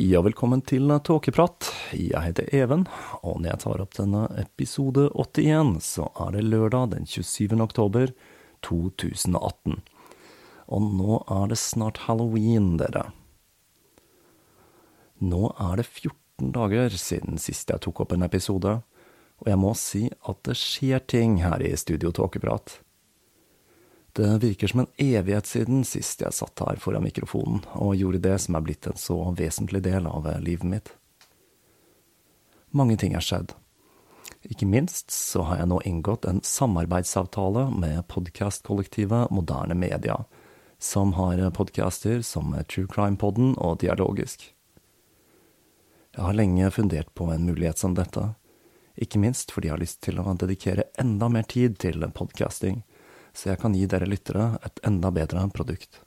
Hei og velkommen til Tåkeprat. Jeg heter Even, og når jeg tar opp denne episode 81, så er det lørdag den 27. oktober 2018. Og nå er det snart halloween, dere. Nå er det 14 dager siden sist jeg tok opp en episode, og jeg må si at det skjer ting her i Studio Tåkeprat. Det virker som en evighet siden sist jeg satt her foran mikrofonen og gjorde det som er blitt en så vesentlig del av livet mitt. Mange ting er skjedd. Ikke minst så har jeg nå inngått en samarbeidsavtale med podkastkollektivet Moderne Media, som har podcaster som True Crime-podden og Dialogisk. Jeg har lenge fundert på en mulighet som dette, ikke minst fordi jeg har lyst til å dedikere enda mer tid til podcasting så jeg kan gi dere lyttere et enda bedre produkt.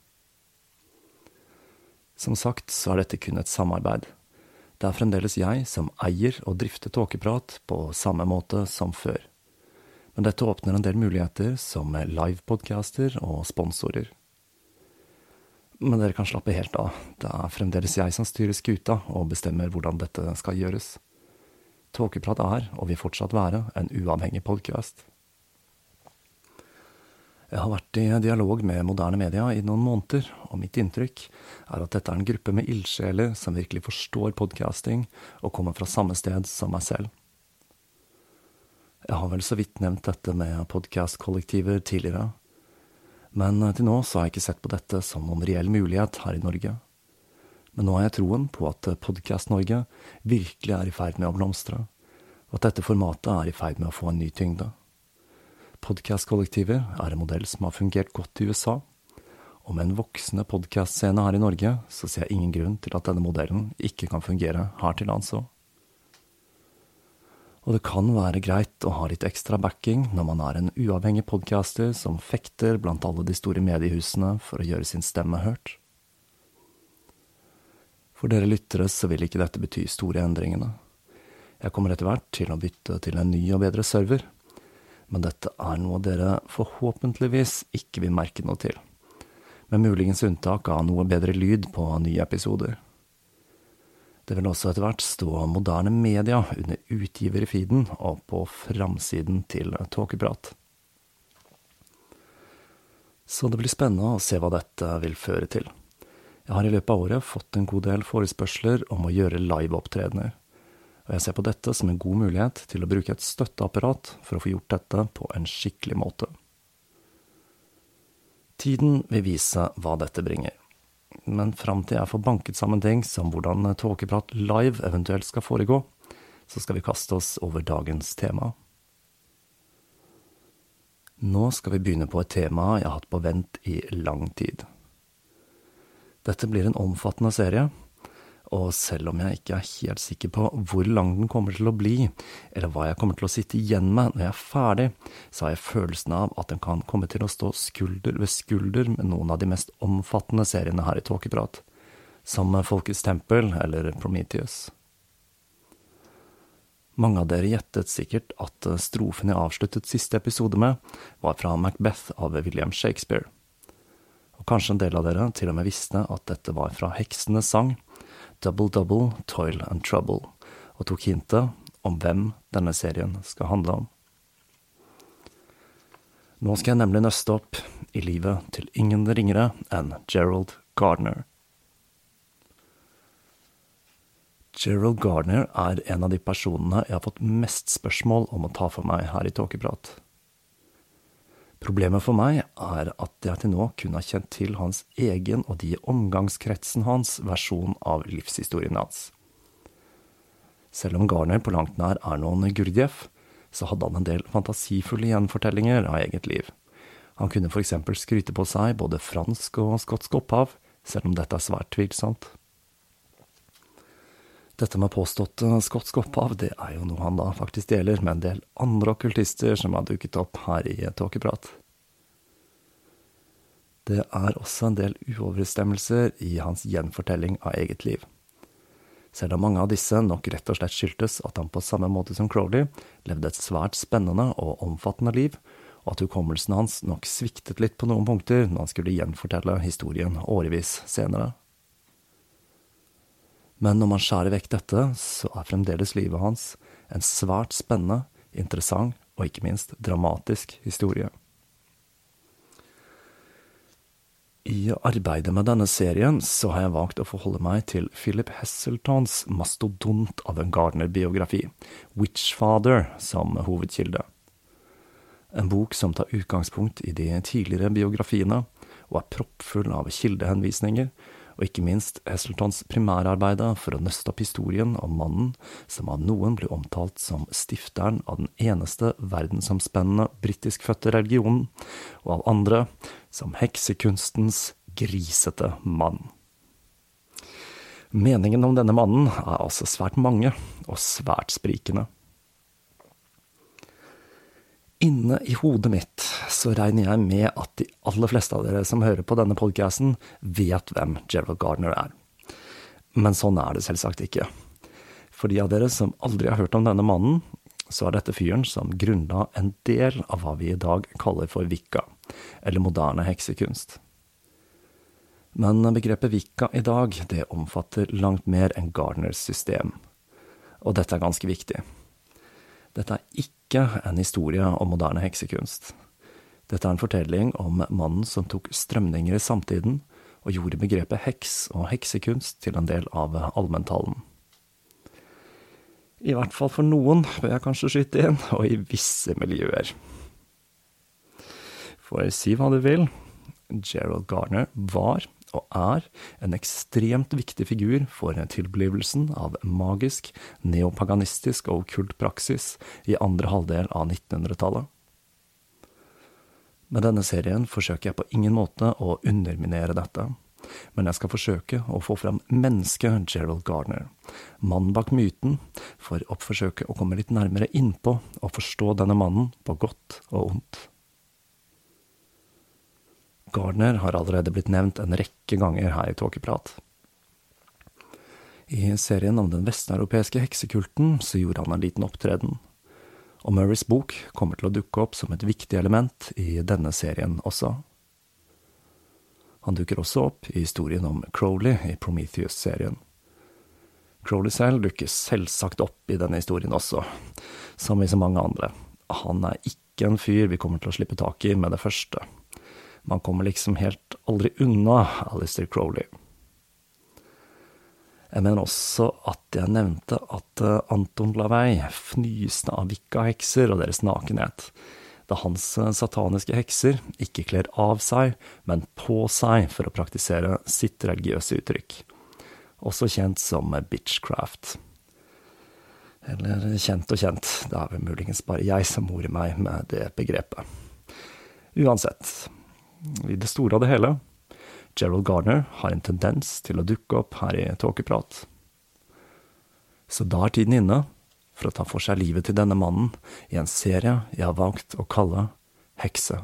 Som sagt så er dette kun et samarbeid. Det er fremdeles jeg som eier og drifter Tåkeprat på samme måte som før. Men dette åpner en del muligheter som livepodcaster og sponsorer. Men dere kan slappe helt av, det er fremdeles jeg som styrer skuta og bestemmer hvordan dette skal gjøres. Tåkeprat er, og vil fortsatt være, en uavhengig podkast. Jeg har vært i dialog med moderne media i noen måneder, og mitt inntrykk er at dette er en gruppe med ildsjeler som virkelig forstår podcasting og kommer fra samme sted som meg selv. Jeg har vel så vidt nevnt dette med podkastkollektiver tidligere, men til nå så har jeg ikke sett på dette som noen reell mulighet her i Norge. Men nå har jeg troen på at Podkast-Norge virkelig er i ferd med å blomstre, og at dette formatet er i ferd med å få en ny tyngde. Podkastkollektiver er en modell som har fungert godt i USA, og med en voksende podkastscene her i Norge, så ser jeg ingen grunn til at denne modellen ikke kan fungere her til lands òg. Og det kan være greit å ha litt ekstra backing når man er en uavhengig podcaster som fekter blant alle de store mediehusene for å gjøre sin stemme hørt. For dere lyttere så vil ikke dette bety store endringene. Jeg kommer etter hvert til å bytte til en ny og bedre server, men dette er noe dere forhåpentligvis ikke vil merke noe til, med muligens unntak av noe bedre lyd på nye episoder. Det vil også etter hvert stå moderne media under utgiver i feeden og på framsiden til Tåkeprat. Så det blir spennende å se hva dette vil føre til. Jeg har i løpet av året fått en god del forespørsler om å gjøre liveopptredener og jeg ser på dette som en god mulighet til å bruke et støtteapparat for å få gjort dette på en skikkelig måte. Tiden vil vise hva dette bringer, men fram til jeg får banket sammen ting som hvordan Tåkeprat live eventuelt skal foregå, så skal vi kaste oss over dagens tema. Nå skal vi begynne på et tema jeg har hatt på vent i lang tid. Dette blir en omfattende serie, og selv om jeg ikke er helt sikker på hvor lang den kommer til å bli, eller hva jeg kommer til å sitte igjen med når jeg er ferdig, så har jeg følelsen av at den kan komme til å stå skulder ved skulder med noen av de mest omfattende seriene her i Tåkeprat, som Folkets tempel eller Prometheus. Mange av dere gjettet sikkert at strofen jeg avsluttet siste episode med, var fra Macbeth av William Shakespeare. Og kanskje en del av dere til og med visste at dette var fra Heksenes sang, Double Double, Toil and Trouble, og tok hintet om hvem denne serien skal handle om. Nå skal jeg nemlig nøste opp i livet til ingen ringere enn Gerald Gardner. Gerald Gardner er en av de personene jeg har fått mest spørsmål om å ta for meg her i Tåkeprat. Problemet for meg er at jeg til nå kun har kjent til hans egen og de omgangskretsen hans versjon av livshistorien hans. Selv om Garner på langt nær er noen Gurdjieff, så hadde han en del fantasifulle gjenfortellinger av eget liv. Han kunne eksempel skryte på seg både fransk og skotsk opphav, selv om dette er svært tvilsomt. Dette med påstått skotsk opphav, det er jo noe han da faktisk deler med en del andre okkultister som har dukket opp her i Tåkeprat. Det er også en del uoverensstemmelser i hans gjenfortelling av eget liv. Selv om mange av disse nok rett og slett skyldtes at han på samme måte som Crowley levde et svært spennende og omfattende liv, og at hukommelsen hans nok sviktet litt på noen punkter når han skulle gjenfortelle historien årevis senere. Men når man skjærer vekk dette, så er fremdeles livet hans en svært spennende, interessant og ikke minst dramatisk historie. I arbeidet med denne serien så har jeg valgt å forholde meg til Philip Hesseltons mastodont av en Gardner-biografi, Witchfather, som hovedkilde. En bok som tar utgangspunkt i de tidligere biografiene, og er proppfull av kildehenvisninger, og ikke minst Heseltons primærarbeide for å nøste opp historien om mannen som av noen blir omtalt som stifteren av den eneste verdensomspennende britiskfødte religionen, og av andre som heksekunstens grisete mann. Meningen om denne mannen er altså svært mange, og svært sprikende. Inne i hodet mitt så regner jeg med at de aller fleste av dere som hører på denne podkasten, vet hvem Gerald Gardner er. Men sånn er det selvsagt ikke. For de av dere som aldri har hørt om denne mannen, så er dette fyren som grunnla en del av hva vi i dag kaller for vikka, eller moderne heksekunst. Men begrepet vikka i dag, det omfatter langt mer enn Gardners system. Og dette er ganske viktig. Dette er ikke en historie om moderne heksekunst. Dette er en fortelling om mannen som tok strømninger i samtiden, og gjorde begrepet heks og heksekunst til en del av allmenntalen. I hvert fall for noen, bør jeg kanskje skyte inn, og i visse miljøer. For si hva du vil, Gerald Garner var og er en ekstremt viktig figur for tilblivelsen av magisk, neopaganistisk og okkult praksis i andre halvdel av 1900-tallet. Med denne serien forsøker jeg på ingen måte å underminere dette, men jeg skal forsøke å få fram mennesket Gerald Gardner, mannen bak myten, for å forsøke å komme litt nærmere innpå og forstå denne mannen på godt og ondt. Gardner har allerede blitt nevnt en rekke ganger her i Tåkeprat. I serien om den vesteuropeiske heksekulten så gjorde han en liten opptreden, og Murrays bok kommer til å dukke opp som et viktig element i denne serien også. Han dukker også opp i historien om Crowley i Prometheus-serien. Crowley selv dukker selvsagt opp i denne historien også, som i så mange andre. Han er ikke en fyr vi kommer til å slippe tak i med det første. Man kommer liksom helt aldri unna Alistair Crowley. Jeg mener også at jeg nevnte at eh, Anton Lavey fnyste av vikka-hekser og deres nakenhet, da hans eh, sataniske hekser ikke kler av seg, men på seg for å praktisere sitt religiøse uttrykk, også kjent som bitchcraft. Eller kjent og kjent, det er vel muligens bare jeg som morer meg med det begrepet. Uansett, i det store og det hele. Gerald Garner har en tendens til å dukke opp her i Tåkeprat. Så da er tiden inne for å ta for seg livet til denne mannen i en serie jeg har valgt å kalle Hekse.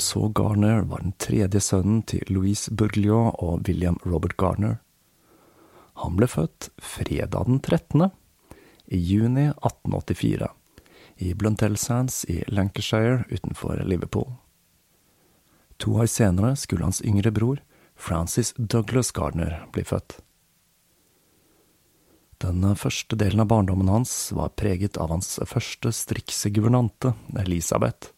Gerald Brousseau Garner var den tredje sønnen til Louise Bourgliot og William Robert Garner. Han ble født fredag den 13. i juni 1884 i Bluntell-Sands i Lancashire utenfor Liverpool. To år senere skulle hans yngre bror, Francis Douglas Garner, bli født. Den første delen av barndommen hans var preget av hans første strikseguvernante, Elisabeth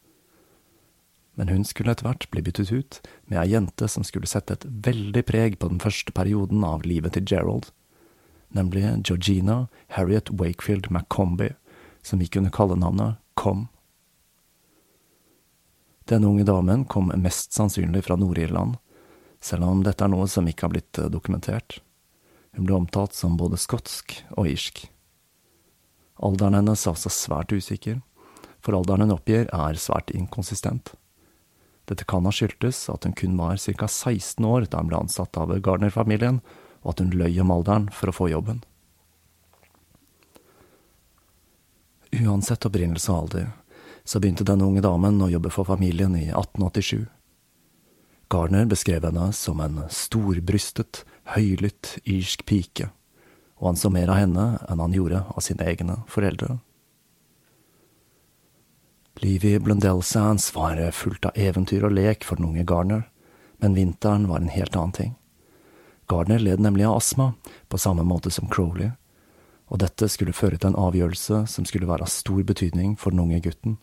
men hun skulle etter hvert bli byttet ut med ei jente som skulle sette et veldig preg på den første perioden av livet til Gerald, nemlig Georgina Harriet Wakefield McCombie, som vi kunne kalle navnet Com. Denne unge damen kom mest sannsynlig fra Nord-Irland, selv om dette er noe som ikke har blitt dokumentert. Hun ble omtalt som både skotsk og irsk. Alderen hennes er altså svært usikker, for alderen hun oppgir er svært inkonsistent. Dette kan ha skyldtes at hun kun var ca 16 år da hun ble ansatt av Gardner-familien, og at hun løy om alderen for å få jobben. Uansett opprinnelse og alder, så begynte denne unge damen å jobbe for familien i 1887. Garner beskrev henne som en storbrystet, høylytt irsk pike, og han så mer av henne enn han gjorde av sine egne foreldre. Livet i Blundell Sands var fullt av eventyr og lek for den unge Garner, men vinteren var en helt annen ting. Garner led nemlig av astma, på samme måte som Crowley, og dette skulle føre til en avgjørelse som skulle være av stor betydning for den unge gutten.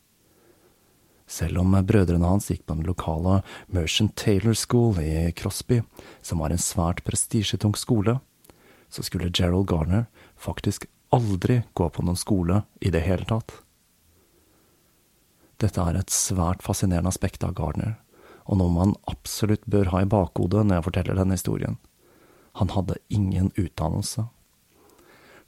Selv om brødrene hans gikk på den lokale Merchant Taylor School i Crosby, som var en svært prestisjetung skole, så skulle Gerald Garner faktisk aldri gå på noen skole i det hele tatt. Dette er et svært fascinerende aspekt av Gardner, og noe man absolutt bør ha i bakhodet når jeg forteller denne historien. Han hadde ingen utdannelse.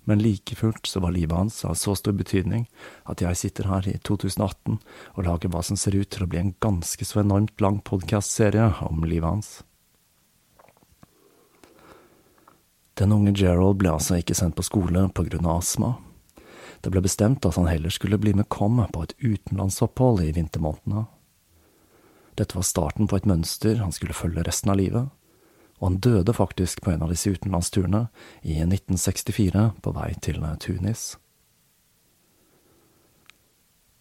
Men like fullt så var livet hans av så stor betydning at jeg sitter her i 2018 og lager hva som ser ut til å bli en ganske så enormt lang podkastserie om livet hans. Den unge Gerald ble altså ikke sendt på skole på grunn av astma, det ble bestemt at han heller skulle bli med Com på et utenlandsopphold i vintermånedene. Dette var starten på et mønster han skulle følge resten av livet, og han døde faktisk på en av disse utenlandsturene i 1964 på vei til Tunis.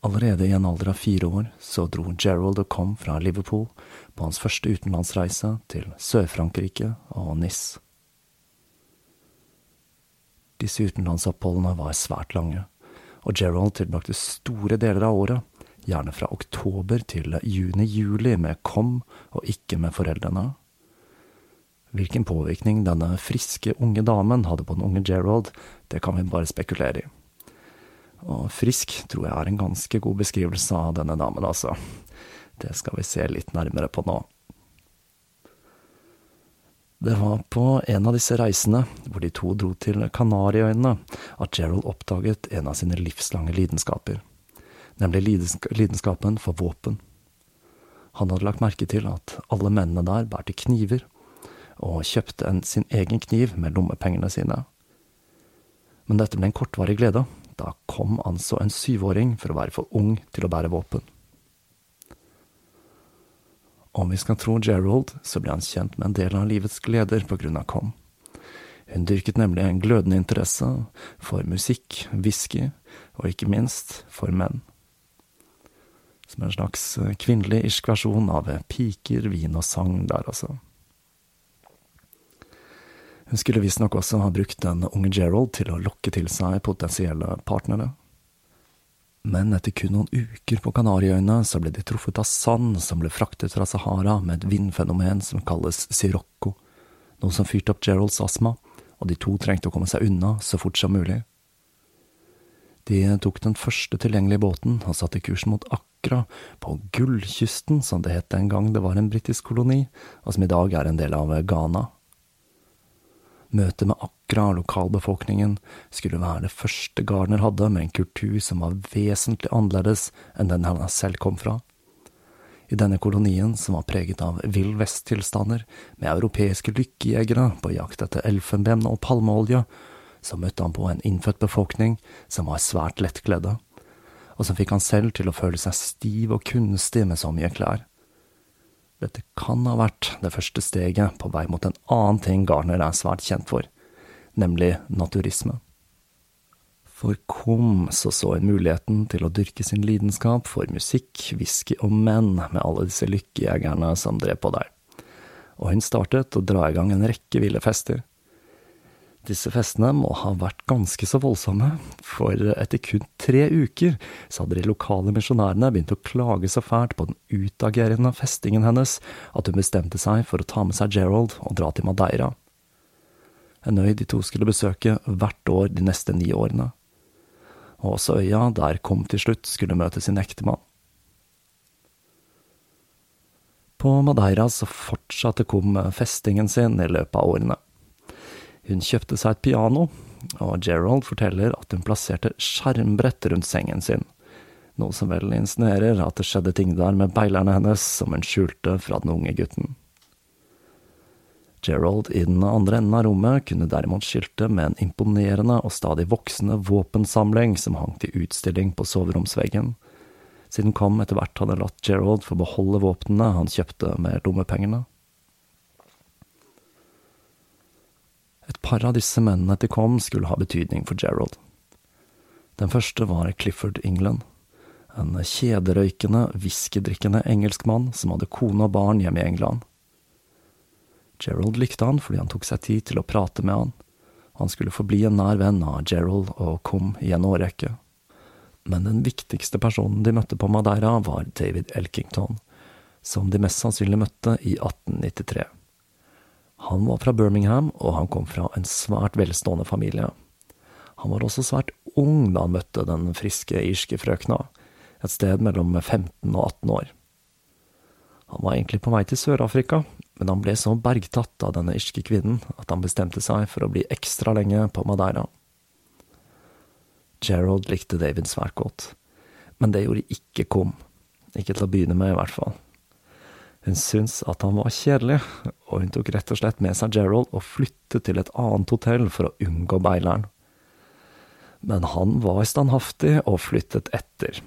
Allerede i en alder av fire år så dro Gerald og Com fra Liverpool på hans første utenlandsreise til Sør-Frankrike og Nis. Disse utenlandsoppholdene var svært lange, og Gerald tilbrakte store deler av året, gjerne fra oktober til juni-juli, med kom og ikke med foreldrene. Hvilken påvirkning denne friske unge damen hadde på den unge Gerald, det kan vi bare spekulere i. Og frisk tror jeg er en ganske god beskrivelse av denne damen, altså. Det skal vi se litt nærmere på nå. Det var på en av disse reisene, hvor de to dro til Kanariøyene, at Gerald oppdaget en av sine livslange lidenskaper, nemlig lidenskapen for våpen. Han hadde lagt merke til at alle mennene der bærte kniver, og kjøpte en, sin egen kniv med lommepengene sine. Men dette ble en kortvarig glede, da kom altså en syvåring for å være for ung til å bære våpen. Om vi skal tro Gerald, så ble han kjent med en del av livets gleder på grunn av Com. Hun dyrket nemlig en glødende interesse for musikk, whisky og ikke minst for menn. Som en slags kvinnelig irsk versjon av piker, vin og sang der, altså. Hun skulle visstnok også ha brukt den unge Gerald til å lokke til seg potensielle partnere. Men etter kun noen uker på Kanariøyene så ble de truffet av sand som ble fraktet fra Sahara med et vindfenomen som kalles sirocco, noe som fyrte opp Geralds astma, og de to trengte å komme seg unna så fort som mulig. De tok den første tilgjengelige båten og satte kursen mot Accra, på Gullkysten, som det het den gang det var en britisk koloni, og som i dag er en del av Ghana. Møtet med Akra og lokalbefolkningen skulle være det første Gardner hadde med en kultur som var vesentlig annerledes enn den han selv kom fra. I denne kolonien, som var preget av vill vest-tilstander, med europeiske lykkejegere på jakt etter elfenben og palmeolje, så møtte han på en innfødt befolkning som var svært lettkledde, og som fikk han selv til å føle seg stiv og kunstig med så mye klær. Dette kan ha vært det første steget på vei mot en annen ting Garner er svært kjent for, nemlig naturisme. For Kom så så hun muligheten til å dyrke sin lidenskap for musikk, whisky og menn med alle disse lykkejegerne som drev på der, og hun startet å dra i gang en rekke ville fester. Disse festene må ha vært ganske så voldsomme, for etter kun tre uker så hadde de lokale misjonærene begynt å klage så fælt på den utagerende festingen hennes at hun bestemte seg for å ta med seg Gerald og dra til Madeira. En øy de to skulle besøke hvert år de neste ni årene. Og også øya der Kom til slutt skulle møte sin ektemann. På Madeira så fortsatte Kom festingen sin i løpet av årene. Hun kjøpte seg et piano, og Gerald forteller at hun plasserte skjermbrett rundt sengen sin, noe som vel insinuerer at det skjedde ting der med beilerne hennes som hun skjulte fra den unge gutten. Gerald i den andre enden av rommet kunne derimot skilte med en imponerende og stadig voksende våpensamling som hang til utstilling på soveromsveggen, siden Kom etter hvert hadde latt Gerald få beholde våpnene han kjøpte med lommepengene. Et par av disse mennene til kom skulle ha betydning for Gerald. Den første var Clifford England, en kjederøykende, whiskydrikkende engelskmann som hadde kone og barn hjemme i England. Gerald likte han fordi han tok seg tid til å prate med han. Han skulle forbli en nær venn av Gerald og kom i en årrekke. Men den viktigste personen de møtte på Madeira, var David Elkington, som de mest sannsynlig møtte i 1893. Han var fra Birmingham, og han kom fra en svært velstående familie. Han var også svært ung da han møtte den friske irske frøkna, et sted mellom 15 og 18 år. Han var egentlig på vei til Sør-Afrika, men han ble så bergtatt av denne irske kvinnen at han bestemte seg for å bli ekstra lenge på Madeira. Gerald likte David svært godt, men det gjorde ikke Kom, ikke til å begynne med i hvert fall. Hun syntes at han var kjedelig, og hun tok rett og slett med seg Gerald og flyttet til et annet hotell for å unngå beileren. Men han var standhaftig og flyttet etter.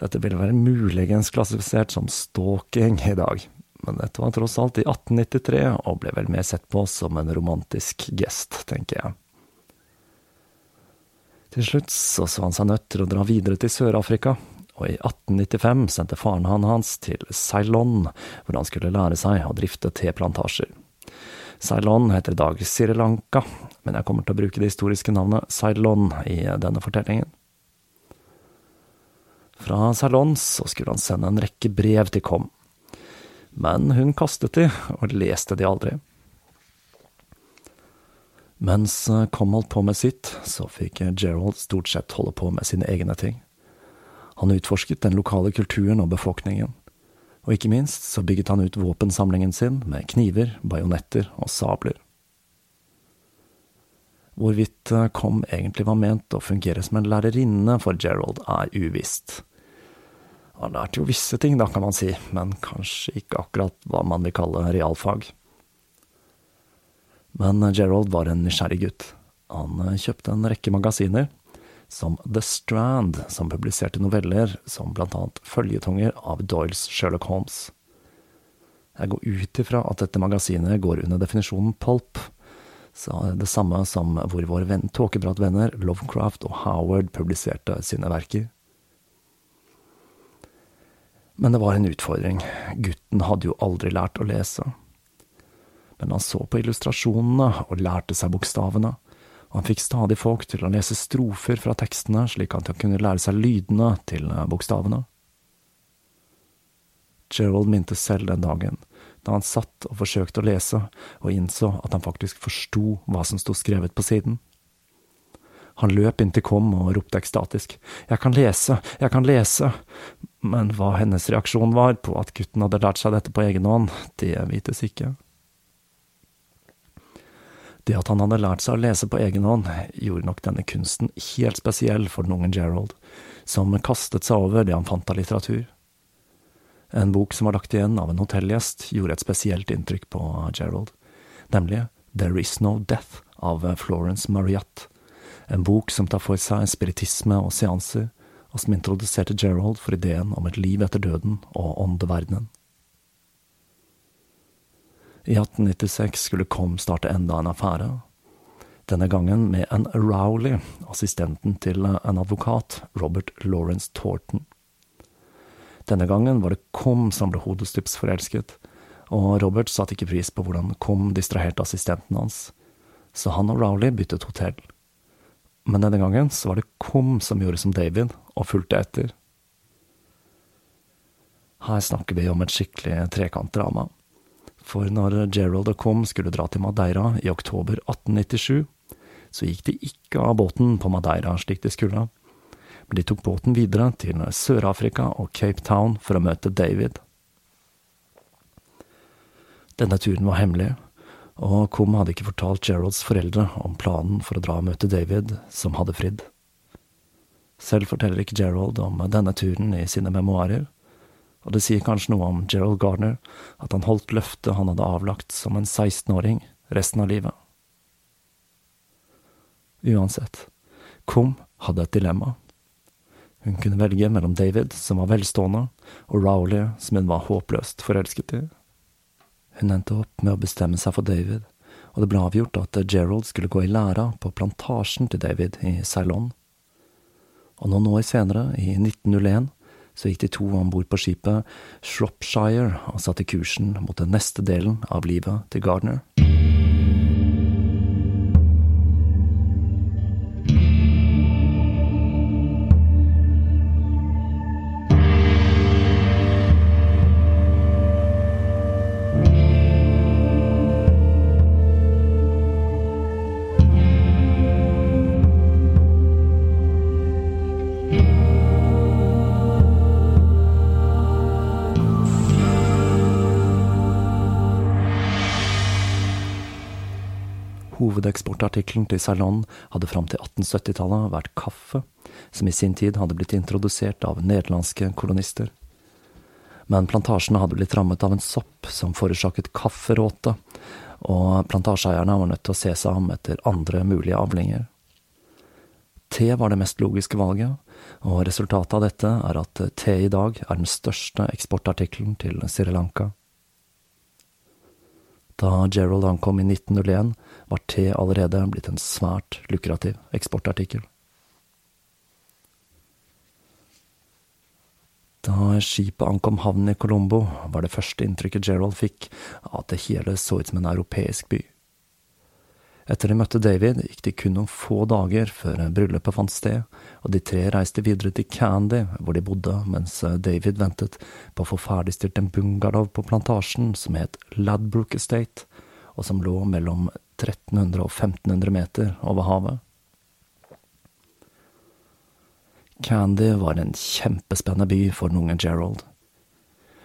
Dette ville være muligens klassifisert som stalking i dag, men dette var tross alt i 1893 og ble vel mer sett på som en romantisk gest, tenker jeg. Til slutt så så han seg nødt til å dra videre til Sør-Afrika, og i 1895 sendte faren han hans til Ceylon, hvor han skulle lære seg å drifte teplantasjer. Ceylon heter i dag Sri Lanka, men jeg kommer til å bruke det historiske navnet Ceylon i denne fortellingen. Fra Ceylon så skulle han sende en rekke brev til Kom, men hun kastet de og leste de aldri. Mens Kom holdt på med sitt, så fikk Gerald stort sett holde på med sine egne ting. Han utforsket den lokale kulturen og befolkningen, og ikke minst så bygget han ut våpensamlingen sin med kniver, bajonetter og sabler. Hvorvidt eh, egentlig var ment å fungere som en lærerinne for Gerald, er uvisst. Han lærte jo visse ting, da, kan man si, men kanskje ikke akkurat hva man vil kalle realfag. Men Gerald var en nysgjerrig gutt. Han eh, kjøpte en rekke magasiner, som The Strand, som publiserte noveller som annet følgetonger av Doyles Sherlock Holmes. Jeg går ut ifra at dette magasinet går under definisjonen pulp, så det samme som hvor våre venn, tåkepratvenner Lovecraft og Howard publiserte sine verker. Men det var en utfordring, gutten hadde jo aldri lært å lese. Men han så på illustrasjonene og lærte seg bokstavene og han fikk stadig folk til å lese strofer fra tekstene slik at han kunne lære seg lydene til bokstavene. Gerald mintes selv den dagen da han satt og forsøkte å lese, og innså at han faktisk forsto hva som sto skrevet på siden. Han løp inn til Kom og ropte ekstatisk, Jeg kan lese, jeg kan lese, men hva hennes reaksjon var på at gutten hadde lært seg dette på egen hånd, det vites ikke. Det at han hadde lært seg å lese på egen hånd, gjorde nok denne kunsten helt spesiell for den unge Gerald, som kastet seg over det han fant av litteratur. En bok som var lagt igjen av en hotellgjest, gjorde et spesielt inntrykk på Gerald, nemlig There Is No Death av Florence Mariette en bok som tar for seg spiritisme og seanser, og som introduserte Gerald for ideen om et liv etter døden og åndeverdenen. I 1896 skulle Com starte enda en affære, denne gangen med en Rowley, assistenten til en advokat, Robert Lawrence Torton. Denne gangen var det Com som ble hodestups forelsket, og Robert satte ikke pris på hvordan Com distraherte assistenten hans, så han og Rowley byttet hotell men denne gangen så var det Kom som gjorde som David, og fulgte etter. Her snakker vi om et skikkelig trekantdrama. For når Gerald og Com skulle dra til Madeira i oktober 1897, så gikk de ikke av båten på Madeira slik de skulle, men de tok båten videre til Sør-Afrika og Cape Town for å møte David. Denne turen var hemmelig, og Com hadde ikke fortalt Geralds foreldre om planen for å dra og møte David, som hadde fridd. Selv forteller ikke Gerald om denne turen i sine memoarer, og det sier kanskje noe om Gerald Gardner at han holdt løftet han hadde avlagt som en 16-åring resten av livet. Uansett, Kum hadde et dilemma. Hun kunne velge mellom David, som var velstående, og Rowley, som hun var håpløst forelsket i. Hun endte opp med å bestemme seg for David, og det ble avgjort at Gerald skulle gå i læra på plantasjen til David i Ceylon. Og noen år senere, i 1901, så gikk de to om bord på skipet Shropshire og satte kursen mot den neste delen av livet til Gardner. Hovedeksportartikkelen til Ceylon hadde fram til 1870-tallet vært kaffe, som i sin tid hadde blitt introdusert av nederlandske kolonister. Men plantasjene hadde blitt rammet av en sopp som forårsaket kafferåte, og plantasjeeierne var nødt til å se seg om etter andre mulige avlinger. Te var det mest logiske valget, og resultatet av dette er at te i dag er den største eksportartikkelen til Sri Lanka. Da Gerald ankom i 1901, var te allerede blitt en svært lukrativ eksportartikkel. Da skipet ankom havnen i Colombo, var det første inntrykket Gerald fikk at det hele så ut som en europeisk by. Etter de møtte David, gikk det kun noen få dager før bryllupet fant sted, og de tre reiste videre til Candy, hvor de bodde, mens David ventet på å få ferdigstilt en bungalow på plantasjen som het Ladbrook Estate, og som lå mellom 1300 og 1500 meter over havet. Candy var en kjempespennende by for den unge Gerald.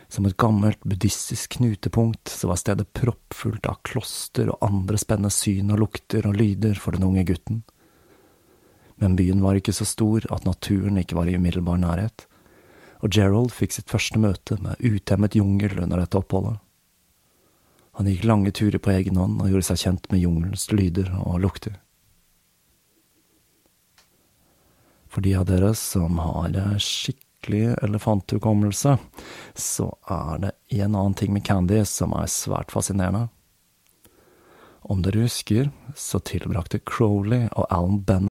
Som et gammelt buddhistisk knutepunkt så var stedet proppfullt av kloster og andre spennende syn og lukter og lyder for den unge gutten. Men byen var ikke så stor at naturen ikke var i umiddelbar nærhet, og Gerald fikk sitt første møte med utemmet jungel under dette oppholdet. Han gikk lange turer på egen hånd og gjorde seg kjent med jungelens lyder og lukter. For de av dere som har skikkelig elefanthukommelse, så er det en annen ting med Candy som er svært fascinerende. Om dere husker, så tilbrakte Crowley og Alan Benn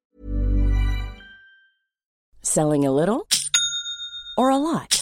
Selling a little or a lot?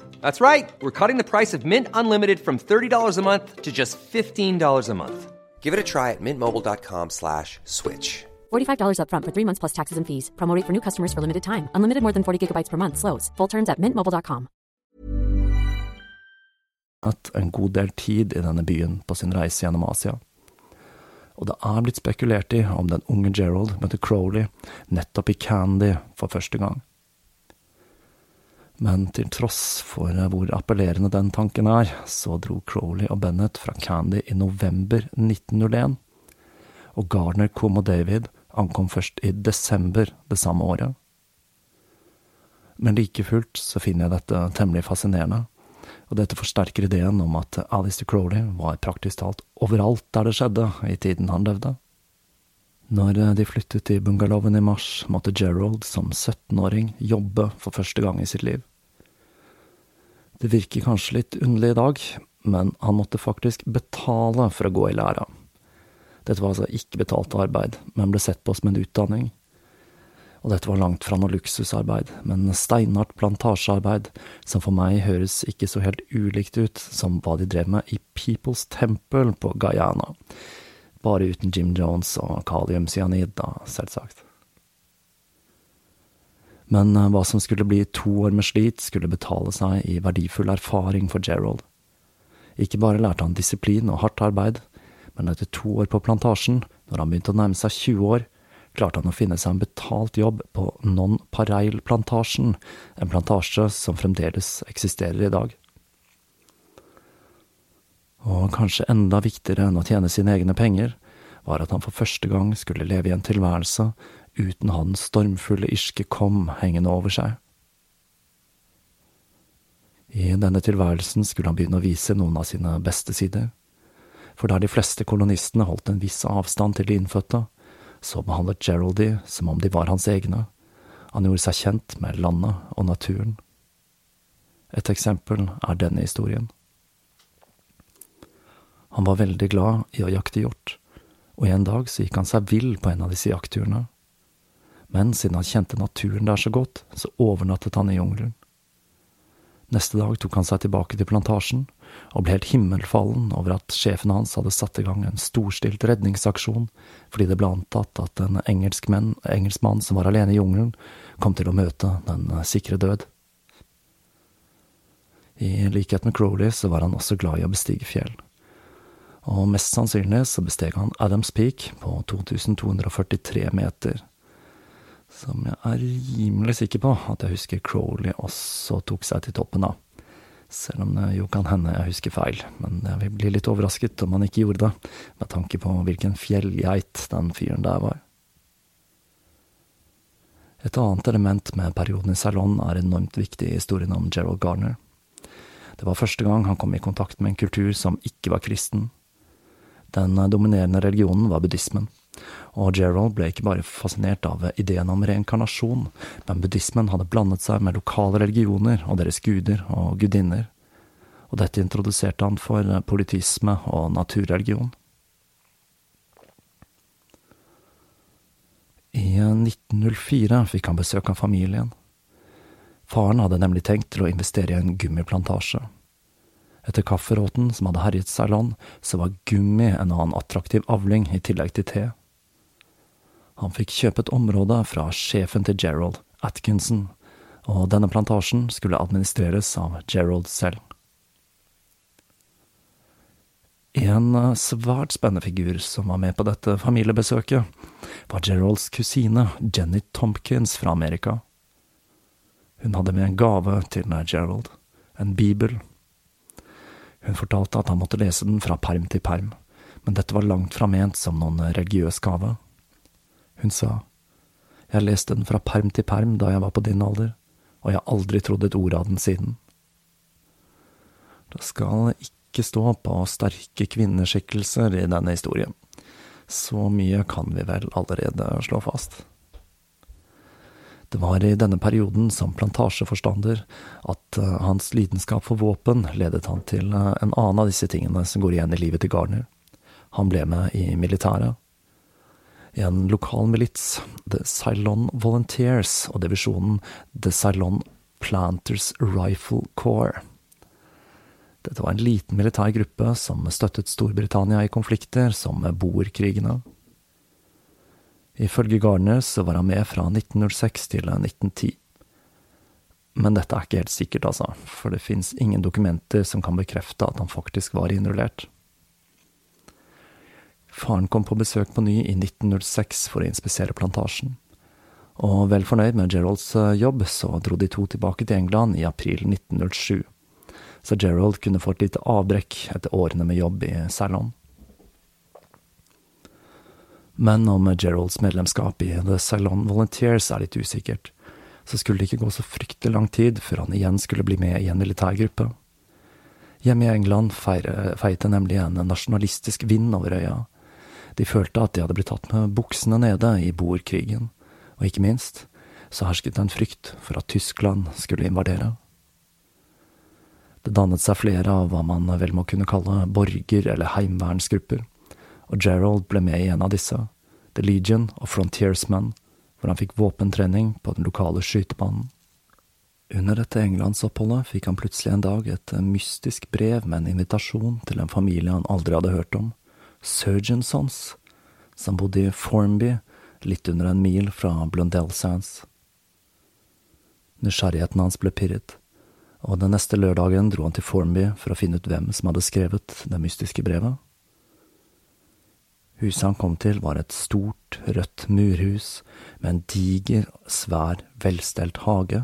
That's right. We're cutting the price of Mint Unlimited from $30 a month to just $15 a month. Give it a try at mintmobile.com slash switch. $45 upfront for three months plus taxes and fees. Promo rate for new customers for limited time. Unlimited more than 40 gigabytes per month. Slows. Full terms at mintmobile.com. Hatt en god del tid i denne byen på sin reise gjennom Asia. Og det er blitt spekulert i om den unge Gerald møtte Crowley nettopp i Candy for første gang. Men til tross for hvor appellerende den tanken er, så dro Crowley og Bennett fra Candy i november 1901, og Gardner, Coom og David ankom først i desember det samme året. Men like fullt så finner jeg dette temmelig fascinerende, og dette forsterker ideen om at Alistair Crowley var praktisk talt overalt der det skjedde i tiden han levde. Når de flyttet til bungalowen i mars, måtte Gerald som 17-åring jobbe for første gang i sitt liv. Det virker kanskje litt underlig i dag, men han måtte faktisk betale for å gå i læra. Dette var altså ikke betalt arbeid, men ble sett på som en utdanning. Og dette var langt fra noe luksusarbeid, men steinhardt plantasjearbeid, som for meg høres ikke så helt ulikt ut som hva de drev med i People's Temple på Guyana. Bare uten Jim Jones og kaliumcyanid, da, selvsagt. Men eh, hva som skulle bli to år med slit, skulle betale seg i verdifull erfaring for Gerald. Ikke bare lærte han disiplin og hardt arbeid, men etter to år på plantasjen, når han begynte å nærme seg 20 år, klarte han å finne seg en betalt jobb på Non Pareil-plantasjen, en plantasje som fremdeles eksisterer i dag. Og kanskje enda viktigere enn å tjene sine egne penger, var at han for første gang skulle leve i en tilværelse uten å ha den stormfulle irske kom hengende over seg. I denne tilværelsen skulle han begynne å vise noen av sine beste sider, for der de fleste kolonistene holdt en viss avstand til de innfødte, så behandlet Gerald de som om de var hans egne, han gjorde seg kjent med landet og naturen. Et eksempel er denne historien. Han var veldig glad i å jakte hjort, og en dag så gikk han seg vill på en av disse jaktturene men siden han kjente naturen der så godt, så overnattet han i jungelen. Neste dag tok han seg tilbake til plantasjen, og ble helt himmelfallen over at sjefen hans hadde satt i gang en storstilt redningsaksjon fordi det ble antatt at en engelskmann engelsk som var alene i jungelen, kom til å møte den sikre død. I likhet med Crowley så var han også glad i å bestige fjell. Og mest sannsynlig så besteg han Adams Peak på 2243 meter, som jeg er rimelig sikker på at jeg husker Crowley også tok seg til toppen av. Selv om det jo kan hende jeg husker feil, men jeg vil bli litt overrasket om han ikke gjorde det, med tanke på hvilken fjellgeit den fyren der var. Et annet element med perioden i Ceylon er enormt viktig i historien om Gerald Garner. Det var første gang han kom i kontakt med en kultur som ikke var kristen. Den dominerende religionen var buddhismen og Gerald ble ikke bare fascinert av ideen om reinkarnasjon, men buddhismen hadde blandet seg med lokale religioner og deres guder og gudinner, og dette introduserte han for politisme og naturreligion. I 1904 fikk han besøk av familien. Faren hadde nemlig tenkt til å investere i en gummiplantasje. Etter kafferåten som hadde herjet Ceylon, så var gummi en annen attraktiv avling i tillegg til te. Han fikk kjøpe et område fra sjefen til Gerald, Atkinson, og denne plantasjen skulle administreres av Gerald selv. En eh, svært spennende figur som var med på dette familiebesøket, var Geralds kusine Jenny Tompkins fra Amerika. Hun hadde med en gave til Gerald, en bibel. Hun fortalte at han måtte lese den fra perm til perm, men dette var langt fra ment som noen religiøs gave. Hun sa, Jeg leste den fra perm til perm da jeg var på din alder, og jeg har aldri trodd et ord av den siden. Det skal ikke stå på sterke kvinneskikkelser i denne historien. Så mye kan vi vel allerede slå fast. Det var i denne perioden som plantasjeforstander at eh, hans lidenskap for våpen ledet han til eh, en annen av disse tingene som går igjen i livet til Garner. Han ble med i militæret. En lokal milits, The Ceylon Volunteers, og divisjonen The Ceylon Planters Rifle Corps. Dette var en liten militær gruppe som støttet Storbritannia i konflikter som boerkrigene. Ifølge Garner så var han med fra 1906 til 1910. Men dette er ikke helt sikkert, altså, for det fins ingen dokumenter som kan bekrefte at han faktisk var innrullert. Faren kom på besøk på ny i 1906 for å inspisere plantasjen, og vel fornøyd med Geralds eh, jobb, så dro de to tilbake til England i april 1907 så Gerald kunne få et lite avbrekk etter årene med jobb i Ceylon. Men om Geralds medlemskap i The Ceylon Volunteers er litt usikkert, så skulle det ikke gå så fryktelig lang tid før han igjen skulle bli med i en militærgruppe. Hjemme i England feite nemlig en nasjonalistisk vind over øya. De følte at de hadde blitt tatt med buksene nede i boerkrigen, og ikke minst så hersket det en frykt for at Tyskland skulle invadere. Det dannet seg flere av hva man vel må kunne kalle borger- eller heimevernsgrupper, og Gerald ble med i en av disse, The Legion of Frontiersmen, hvor han fikk våpentrening på den lokale skytebanen. Under dette englandsoppholdet fikk han plutselig en dag et mystisk brev med en invitasjon til en familie han aldri hadde hørt om, Surgeonsons, som bodde i Formby, litt under en mil fra Blundell Sands. Nysgjerrigheten hans ble pirret og den neste lørdagen dro han til Formby for å finne ut hvem som hadde skrevet det mystiske brevet. Huset han kom til, var et stort, rødt murhus med en diger, svær, velstelt hage,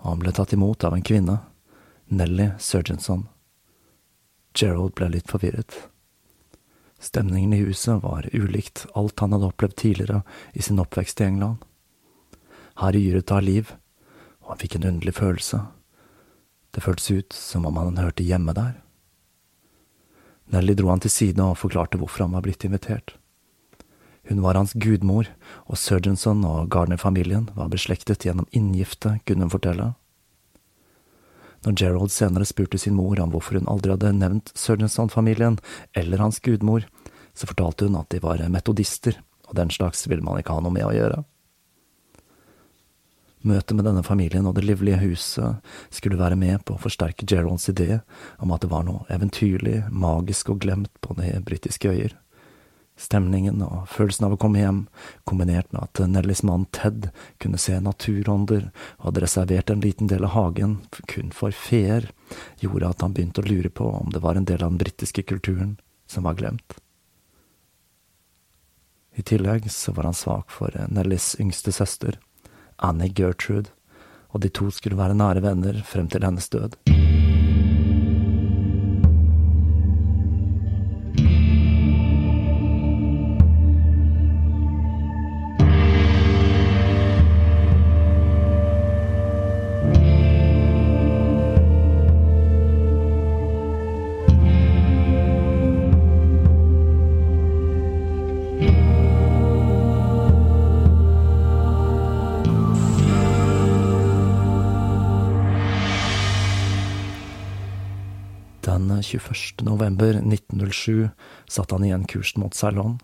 og han ble tatt imot av en kvinne, Nelly Surgenson. Gerald ble litt forvirret. Stemningen i huset var ulikt alt han hadde opplevd tidligere i sin oppvekst i England. Her yret det av liv, og han fikk en underlig følelse det føltes ut som om han hørte hjemme der. Nelly dro han til side og forklarte hvorfor han var blitt invitert. Hun var hans gudmor, og Surgenson og Gardner-familien var beslektet gjennom inngifte, kunne hun fortelle. Når Gerald senere spurte sin mor om hvorfor hun aldri hadde nevnt Surgenson-familien eller hans gudmor, så fortalte hun at de var metodister, og den slags ville man ikke ha noe med å gjøre. Møtet med denne familien og det livlige huset skulle være med på å forsterke Geralds idé om at det var noe eventyrlig, magisk og glemt på de britiske øyer. Stemningen og følelsen av å komme hjem, kombinert med at Nellys mann Ted kunne se naturånder og hadde reservert en liten del av hagen kun for feer, gjorde at han begynte å lure på om det var en del av den britiske kulturen som var glemt. I tillegg så var han svak for Nellys yngste søster Annie Gertrude, og de to skulle være nære venner frem til hennes død. 07 satte han igjen kursen mot Ceylon.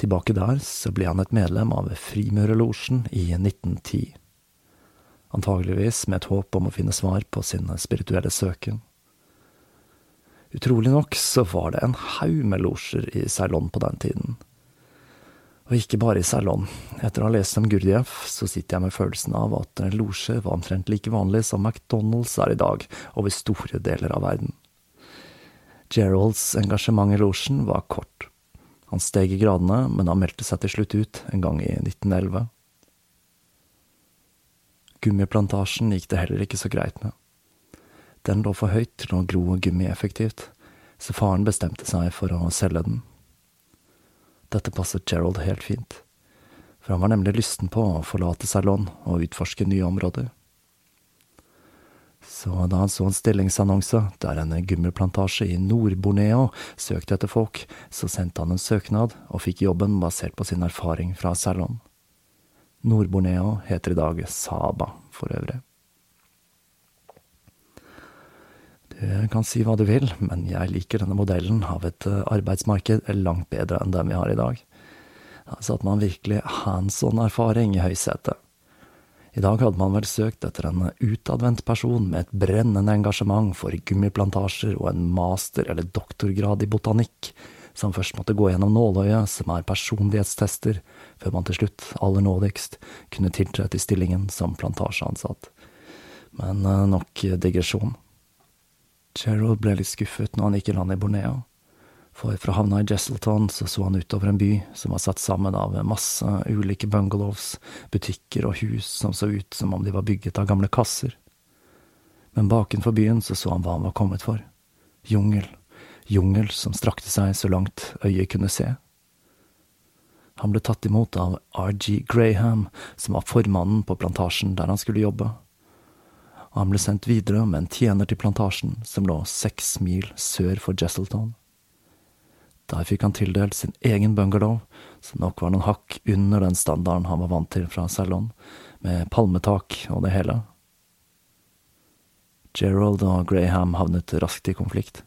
Tilbake der så ble han et medlem av Frimurerlosjen i 1910. Antageligvis med et håp om å finne svar på sin spirituelle søken. Utrolig nok så var det en haug med losjer i Ceylon på den tiden. Og ikke bare i Ceylon. Etter å ha lest om Gurdjieff, så sitter jeg med følelsen av at en losje var omtrent like vanlig som McDonald's er i dag, over store deler av verden. Geralds engasjement i losjen var kort. Han steg i gradene, men han meldte seg til slutt ut en gang i 1911. Gummiplantasjen gikk det heller ikke så greit med. Den lå for høyt til å gro gummi effektivt, så faren bestemte seg for å selge den. Dette passet Gerald helt fint, for han var nemlig lysten på å forlate Ceylon og utforske nye områder. Så da han så en stillingsannonse der en gummiplantasje i Nord-Borneo søkte etter folk, så sendte han en søknad og fikk jobben basert på sin erfaring fra Ceylon. Nord-Borneo heter i dag Saba, for øvrig. Du kan si hva du vil, men jeg liker denne modellen av et eh, arbeidsmarked langt bedre enn den vi har i dag. Altså at man virkelig hands on-erfaring i høysetet. I dag hadde man vel søkt etter en utadvendt person med et brennende engasjement for gummiplantasjer og en master- eller doktorgrad i botanikk, som først måtte gå gjennom nåløyet, som er personlighetstester, før man til slutt, aller nådigst, kunne tiltre til stillingen som plantasjeansatt. Men eh, nok digresjon. Gerald ble litt skuffet når han gikk i land i Borneo, for fra havna i Jesselton så så han utover en by som var satt sammen av masse ulike bungalows, butikker og hus som så ut som om de var bygget av gamle kasser. Men bakenfor byen så så han hva han var kommet for. Jungel. Jungel som strakte seg så langt øyet kunne se. Han ble tatt imot av RG Graham, som var formannen på plantasjen der han skulle jobbe og han ble sendt videre med en tjener til plantasjen, som lå seks mil sør for Jesselton. Der fikk han tildelt sin egen bungalow, som nok var noen hakk under den standarden han var vant til fra Ceylon, med palmetak og det hele. Gerald og Graham havnet raskt i konflikt.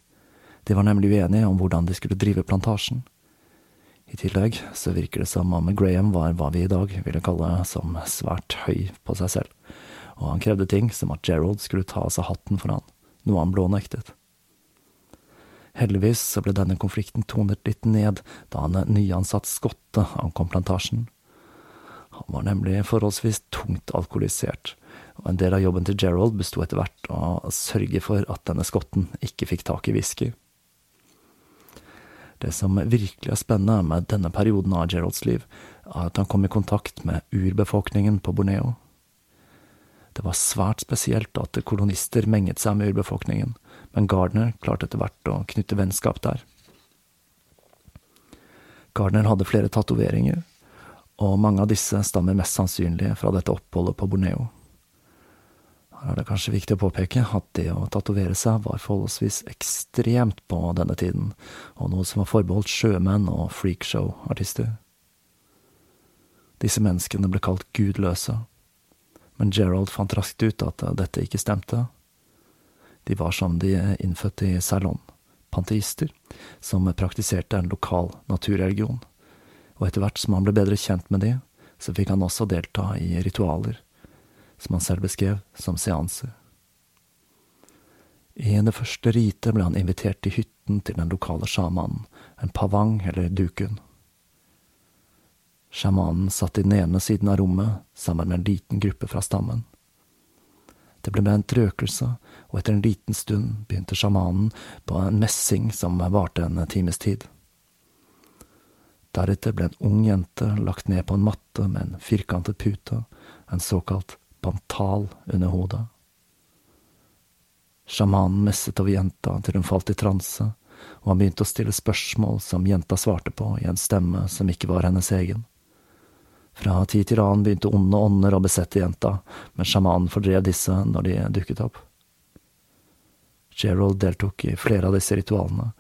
De var nemlig uenige om hvordan de skulle drive plantasjen. I tillegg så virker det som om Graham var hva vi i dag ville kalle som svært høy på seg selv og han krevde ting som at Gerald skulle ta av seg hatten for han, noe han blånektet. Heldigvis så ble denne konflikten tonet litt ned da en nyansatt skotte ankom plantasjen. Han var nemlig forholdsvis tungt alkoholisert, og en del av jobben til Gerald besto etter hvert av å sørge for at denne skotten ikke fikk tak i whisky. Det som virkelig er spennende med denne perioden av Geralds liv, er at han kom i kontakt med urbefolkningen på Borneo. Det var svært spesielt at kolonister menget seg med urbefolkningen, men Gardner klarte etter hvert å knytte vennskap der. Gardner hadde flere tatoveringer, og mange av disse stammer mest sannsynlig fra dette oppholdet på Borneo. Her er det kanskje viktig å påpeke at det å tatovere seg var forholdsvis ekstremt på denne tiden, og noe som var forbeholdt sjømenn og freakshow-artister. Disse menneskene ble kalt gudløse men Gerald fant raskt ut at dette ikke stemte. De var som de innfødte i Ceylon, panteister, som praktiserte en lokal naturreligion, og etter hvert som han ble bedre kjent med de, så fikk han også delta i ritualer, som han selv beskrev som seanser. I det første ritet ble han invitert til hytten til den lokale sjamanen, en pavang eller dukun. Sjamanen satt i den ene siden av rommet sammen med en liten gruppe fra stammen. Det ble brent røkelse, og etter en liten stund begynte sjamanen på en messing som varte en times tid. Deretter ble en ung jente lagt ned på en matte med en firkantet pute, en såkalt pantal under hodet. Sjamanen messet over jenta til hun falt i transe, og han begynte å stille spørsmål som jenta svarte på i en stemme som ikke var hennes egen. Fra tid til annen begynte onde ånder å besette jenta, men sjamanen fordrev disse når de dukket opp. Gerald deltok i flere av disse ritualene,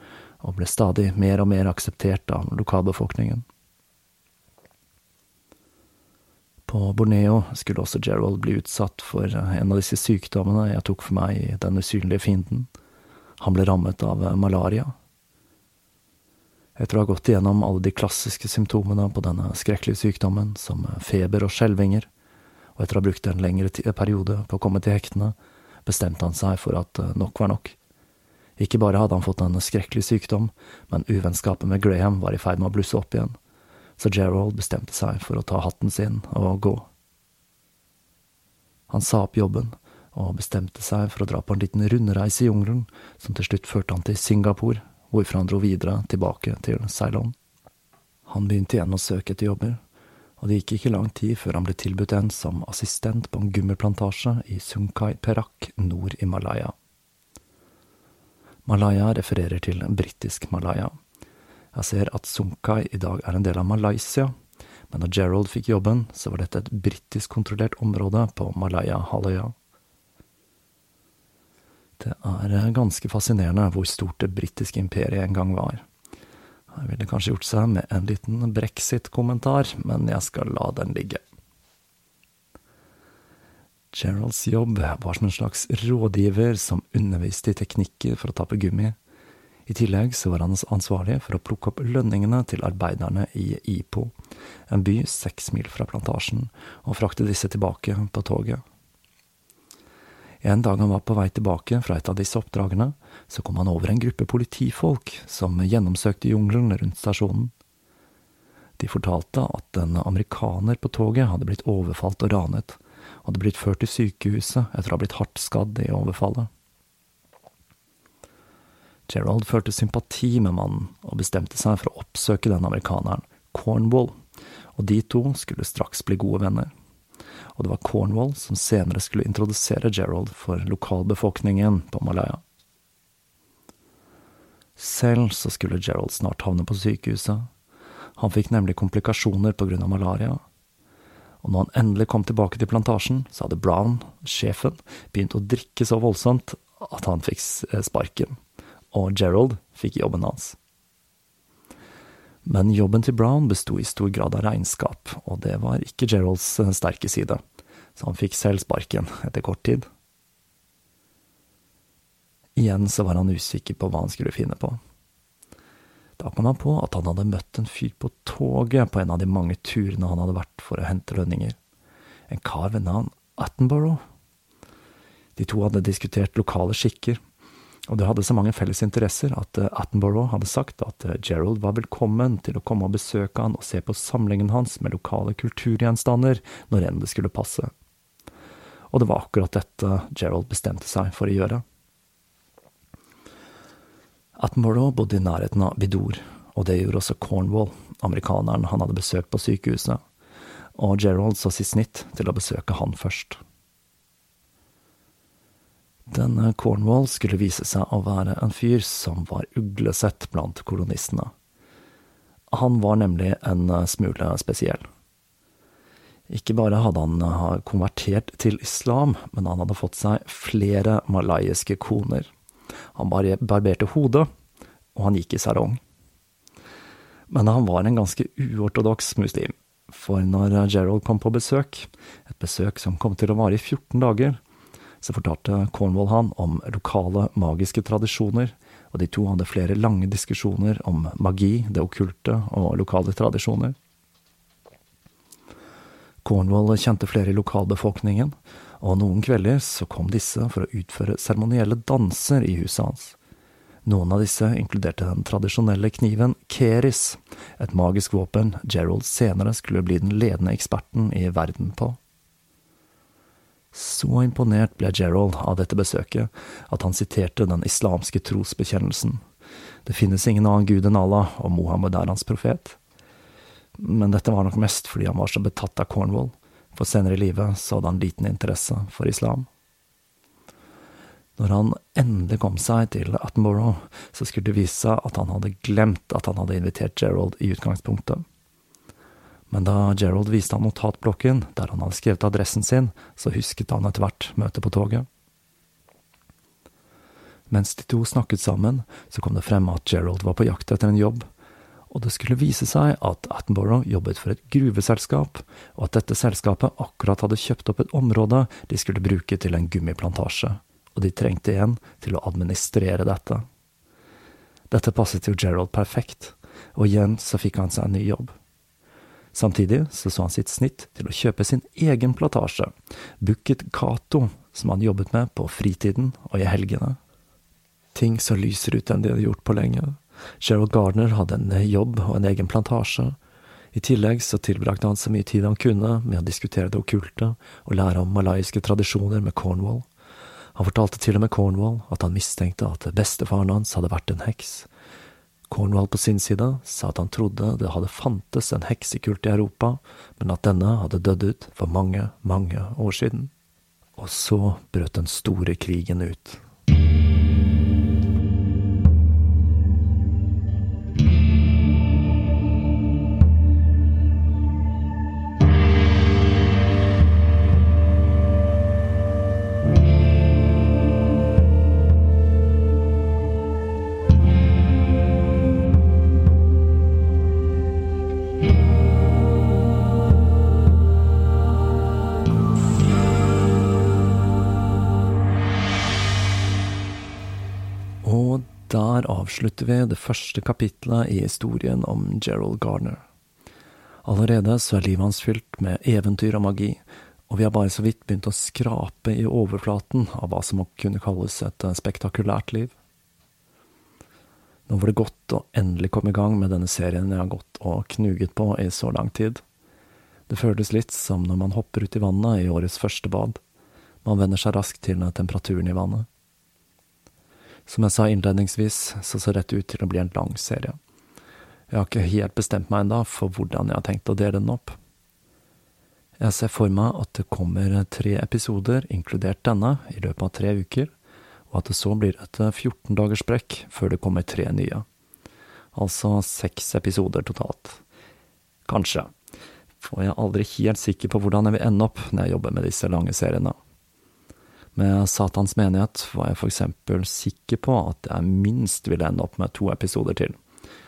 og ble stadig mer og mer akseptert av lokalbefolkningen. På Borneo skulle også Gerald bli utsatt for en av disse sykdommene jeg tok for meg i Den usynlige fienden. Han ble rammet av malaria. Etter å ha gått igjennom alle de klassiske symptomene på denne skrekkelige sykdommen, som feber og skjelvinger, og etter å ha brukt en lengre periode på å komme til hektene, bestemte han seg for at eh, nok var nok. Ikke bare hadde han fått en skrekkelig sykdom, men uvennskapet med Graham var i ferd med å blusse opp igjen, så Gerald bestemte seg for å ta hatten sin og gå. Han sa opp jobben, og bestemte seg for å dra på en liten rundreise i jungelen, som til slutt førte han til Singapore, hvorfra han dro videre tilbake til Ceylon. Han begynte igjen å søke etter jobber, og det gikk ikke lang tid før han ble tilbudt en som assistent på en gummiplantasje i Sunkai Perak nord i Malaya. Malaya refererer til britisk Malaya. Jeg ser at Sunkai i dag er en del av Malaysia, men da Gerald fikk jobben, så var dette et britisk kontrollert område på Malaya-halvøya. Det er ganske fascinerende hvor stort det britiske imperiet en gang var. Jeg ville kanskje gjort seg med en liten brexit-kommentar, men jeg skal la den ligge. Geralds jobb var som en slags rådgiver som underviste i teknikker for å tappe gummi. I tillegg så var han ansvarlig for å plukke opp lønningene til arbeiderne i Ipo, en by seks mil fra plantasjen, og frakte disse tilbake på toget. En dag han var på vei tilbake fra et av disse oppdragene, så kom han over en gruppe politifolk som gjennomsøkte jungelen rundt stasjonen. De fortalte at en amerikaner på toget hadde blitt overfalt og ranet, og hadde blitt ført til sykehuset etter å ha blitt hardt skadd i overfallet. Gerald følte sympati med mannen, og bestemte seg for å oppsøke den amerikaneren, Cornwall, og de to skulle straks bli gode venner og det var Cornwall som senere skulle introdusere Gerald for lokalbefolkningen på Malaya. Selv så skulle Gerald snart havne på sykehuset. Han fikk nemlig komplikasjoner av malaria. Og når han endelig kom tilbake til plantasjen, så hadde Brown, sjefen, begynt å drikke så voldsomt at han fikk eh, sparken, og Gerald fikk jobben hans. Men jobben til Brown besto i stor grad av regnskap, og det var ikke Geralds eh, sterke side, så han fikk selv sparken etter kort tid. Igjen så var han usikker på hva han skulle finne på. Da kom han på at han hadde møtt en fyr på toget på en av de mange turene han hadde vært for å hente lønninger. En kar ved navn Attenborough. De to hadde diskutert lokale skikker, og det hadde så mange felles interesser at eh, Attenborough hadde sagt at eh, Gerald var velkommen til å komme og besøke han og se på samlingen hans med lokale kulturgjenstander når enn det skulle passe. Og det var akkurat dette Gerald bestemte seg for å gjøre. Attenborough bodde i nærheten av Vidor, og det gjorde også Cornwall, amerikaneren han hadde besøkt på sykehuset, og Gerald så sitt snitt til å besøke han først. Denne Cornwall skulle vise seg å være en fyr som var uglesett blant kolonistene. Han var nemlig en smule spesiell. Ikke bare hadde han eh, konvertert til islam, men han hadde fått seg flere malaysiske koner. Han barberte hodet, og han gikk i sarong. Men han var en ganske uortodoks muslim, for når Gerald kom på besøk, et besøk som kom til å vare i 14 dager, så fortalte Cornwall han om lokale magiske tradisjoner, og de to hadde flere lange diskusjoner om magi, det okkulte og lokale tradisjoner. Cornwall kjente flere i lokalbefolkningen, og noen kvelder så kom disse for å utføre seremonielle danser i huset hans. Noen av disse inkluderte den tradisjonelle kniven keris, et magisk våpen Gerald senere skulle bli den ledende eksperten i verden på. Så imponert ble Gerald av dette besøket at han siterte den islamske trosbekjennelsen. Det finnes ingen annen gud enn Allah, og Mohammed er hans profet. Men dette var nok mest fordi han var så betatt av Cornwall, for senere i livet så hadde han liten interesse for islam. Når han endelig kom seg til Attenborough, så skulle det vise seg at han hadde glemt at han hadde invitert Gerald i utgangspunktet men da Gerald viste han notatblokken der han hadde skrevet adressen sin, så husket han etter hvert møtet på toget. Mens de to snakket sammen, så kom det frem at Gerald var på jakt etter en jobb, og det skulle vise seg at Attenborough jobbet for et gruveselskap, og at dette selskapet akkurat hadde kjøpt opp et område de skulle bruke til en gummiplantasje, og de trengte en til å administrere dette. Dette passet jo Gerald perfekt, og igjen så fikk han seg en ny jobb. Samtidig så, så han sitt snitt til å kjøpe sin egen platasje, Bukket Cato, som han jobbet med på fritiden og i helgene. Ting så lyser ut enn de hadde gjort på lenge. Gerald Gardner hadde en jobb og en egen plantasje. I tillegg så tilbrakte han så mye tid han kunne med å diskutere det okkulte og lære om malaysiske tradisjoner med Cornwall. Han fortalte til og med Cornwall at han mistenkte at bestefaren hans hadde vært en heks, Cornwall på sin side sa at han trodde det hadde fantes en heksekult i Europa, men at denne hadde dødd ut for mange, mange år siden. Og så brøt den store krigen ut. Avslutter vi det første kapitlet i historien om Gerald Garner. Allerede så er livet hans fylt med eventyr og magi, og vi har bare så vidt begynt å skrape i overflaten av hva som må kunne kalles et spektakulært liv. Nå var det godt å endelig komme i gang med denne serien jeg har gått og knuget på i så lang tid. Det føles litt som når man hopper ut i vannet i årets første bad. Man venner seg raskt til temperaturen i vannet. Som jeg sa innledningsvis, så ser dette ut til å bli en lang serie. Jeg har ikke helt bestemt meg ennå for hvordan jeg har tenkt å dele den opp. Jeg ser for meg at det kommer tre episoder, inkludert denne, i løpet av tre uker, og at det så blir et 14 dagers sprekk før det kommer tre nye. Altså seks episoder totalt. Kanskje. For jeg er aldri helt sikker på hvordan jeg vil ende opp når jeg jobber med disse lange seriene. Med Satans menighet var jeg eksempel sikker på at jeg minst ville ende opp med to episoder til,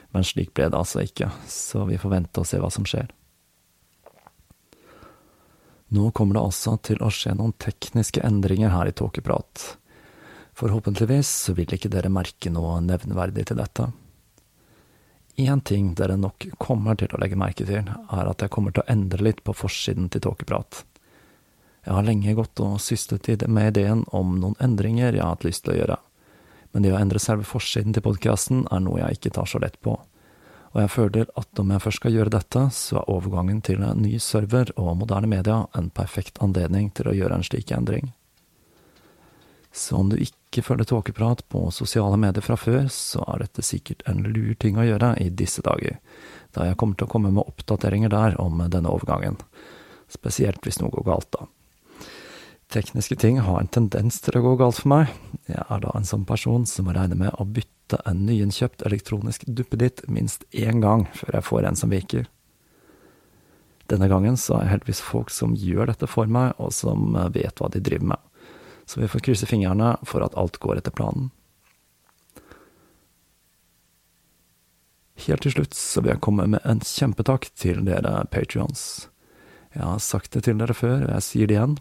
men slik ble det altså ikke, så vi får vente og se hva som skjer. Nå kommer det altså til å skje noen tekniske endringer her i Tåkeprat. Forhåpentligvis vil ikke dere merke noe nevneverdig til dette. Én ting dere nok kommer til å legge merke til, er at jeg kommer til å endre litt på forsiden til Tåkeprat. Jeg har lenge gått og syslet med ideen om noen endringer jeg har hatt lyst til å gjøre, men det å endre selve forsiden til podkasten er noe jeg ikke tar så lett på, og jeg føler at om jeg først skal gjøre dette, så er overgangen til en ny server og moderne media en perfekt anledning til å gjøre en slik endring. Så om du ikke følger tåkeprat på sosiale medier fra før, så er dette sikkert en lur ting å gjøre i disse dager, da jeg kommer til å komme med oppdateringer der om denne overgangen, spesielt hvis noe går galt, da. Tekniske ting har en tendens til å gå galt for meg. Jeg er da en sånn person som må regne med å bytte en nyinnkjøpt elektronisk duppeditt minst én gang før jeg får en som virker. Denne gangen så er jeg heldigvis folk som gjør dette for meg, og som vet hva de driver med. Så vi får krysse fingrene for at alt går etter planen. Helt til slutt så vil jeg komme med en kjempetakk til dere patrions. Jeg har sagt det til dere før, og jeg sier det igjen.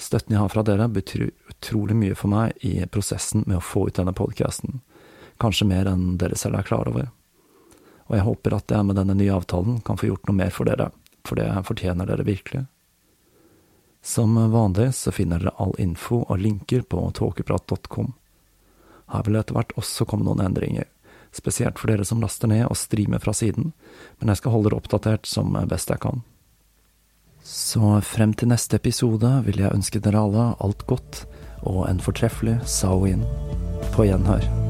Støtten jeg har fra dere, betyr utrolig mye for meg i prosessen med å få ut denne podkasten, kanskje mer enn dere selv er klar over. Og jeg håper at jeg med denne nye avtalen kan få gjort noe mer for dere, for det fortjener dere virkelig. Som vanlig så finner dere all info og linker på tåkeprat.com. Her vil det etter hvert også komme noen endringer, spesielt for dere som laster ned og streamer fra siden, men jeg skal holde dere oppdatert som best jeg kan. Så frem til neste episode vil jeg ønske dere alle alt godt og en fortreffelig Sawin. På gjenhør.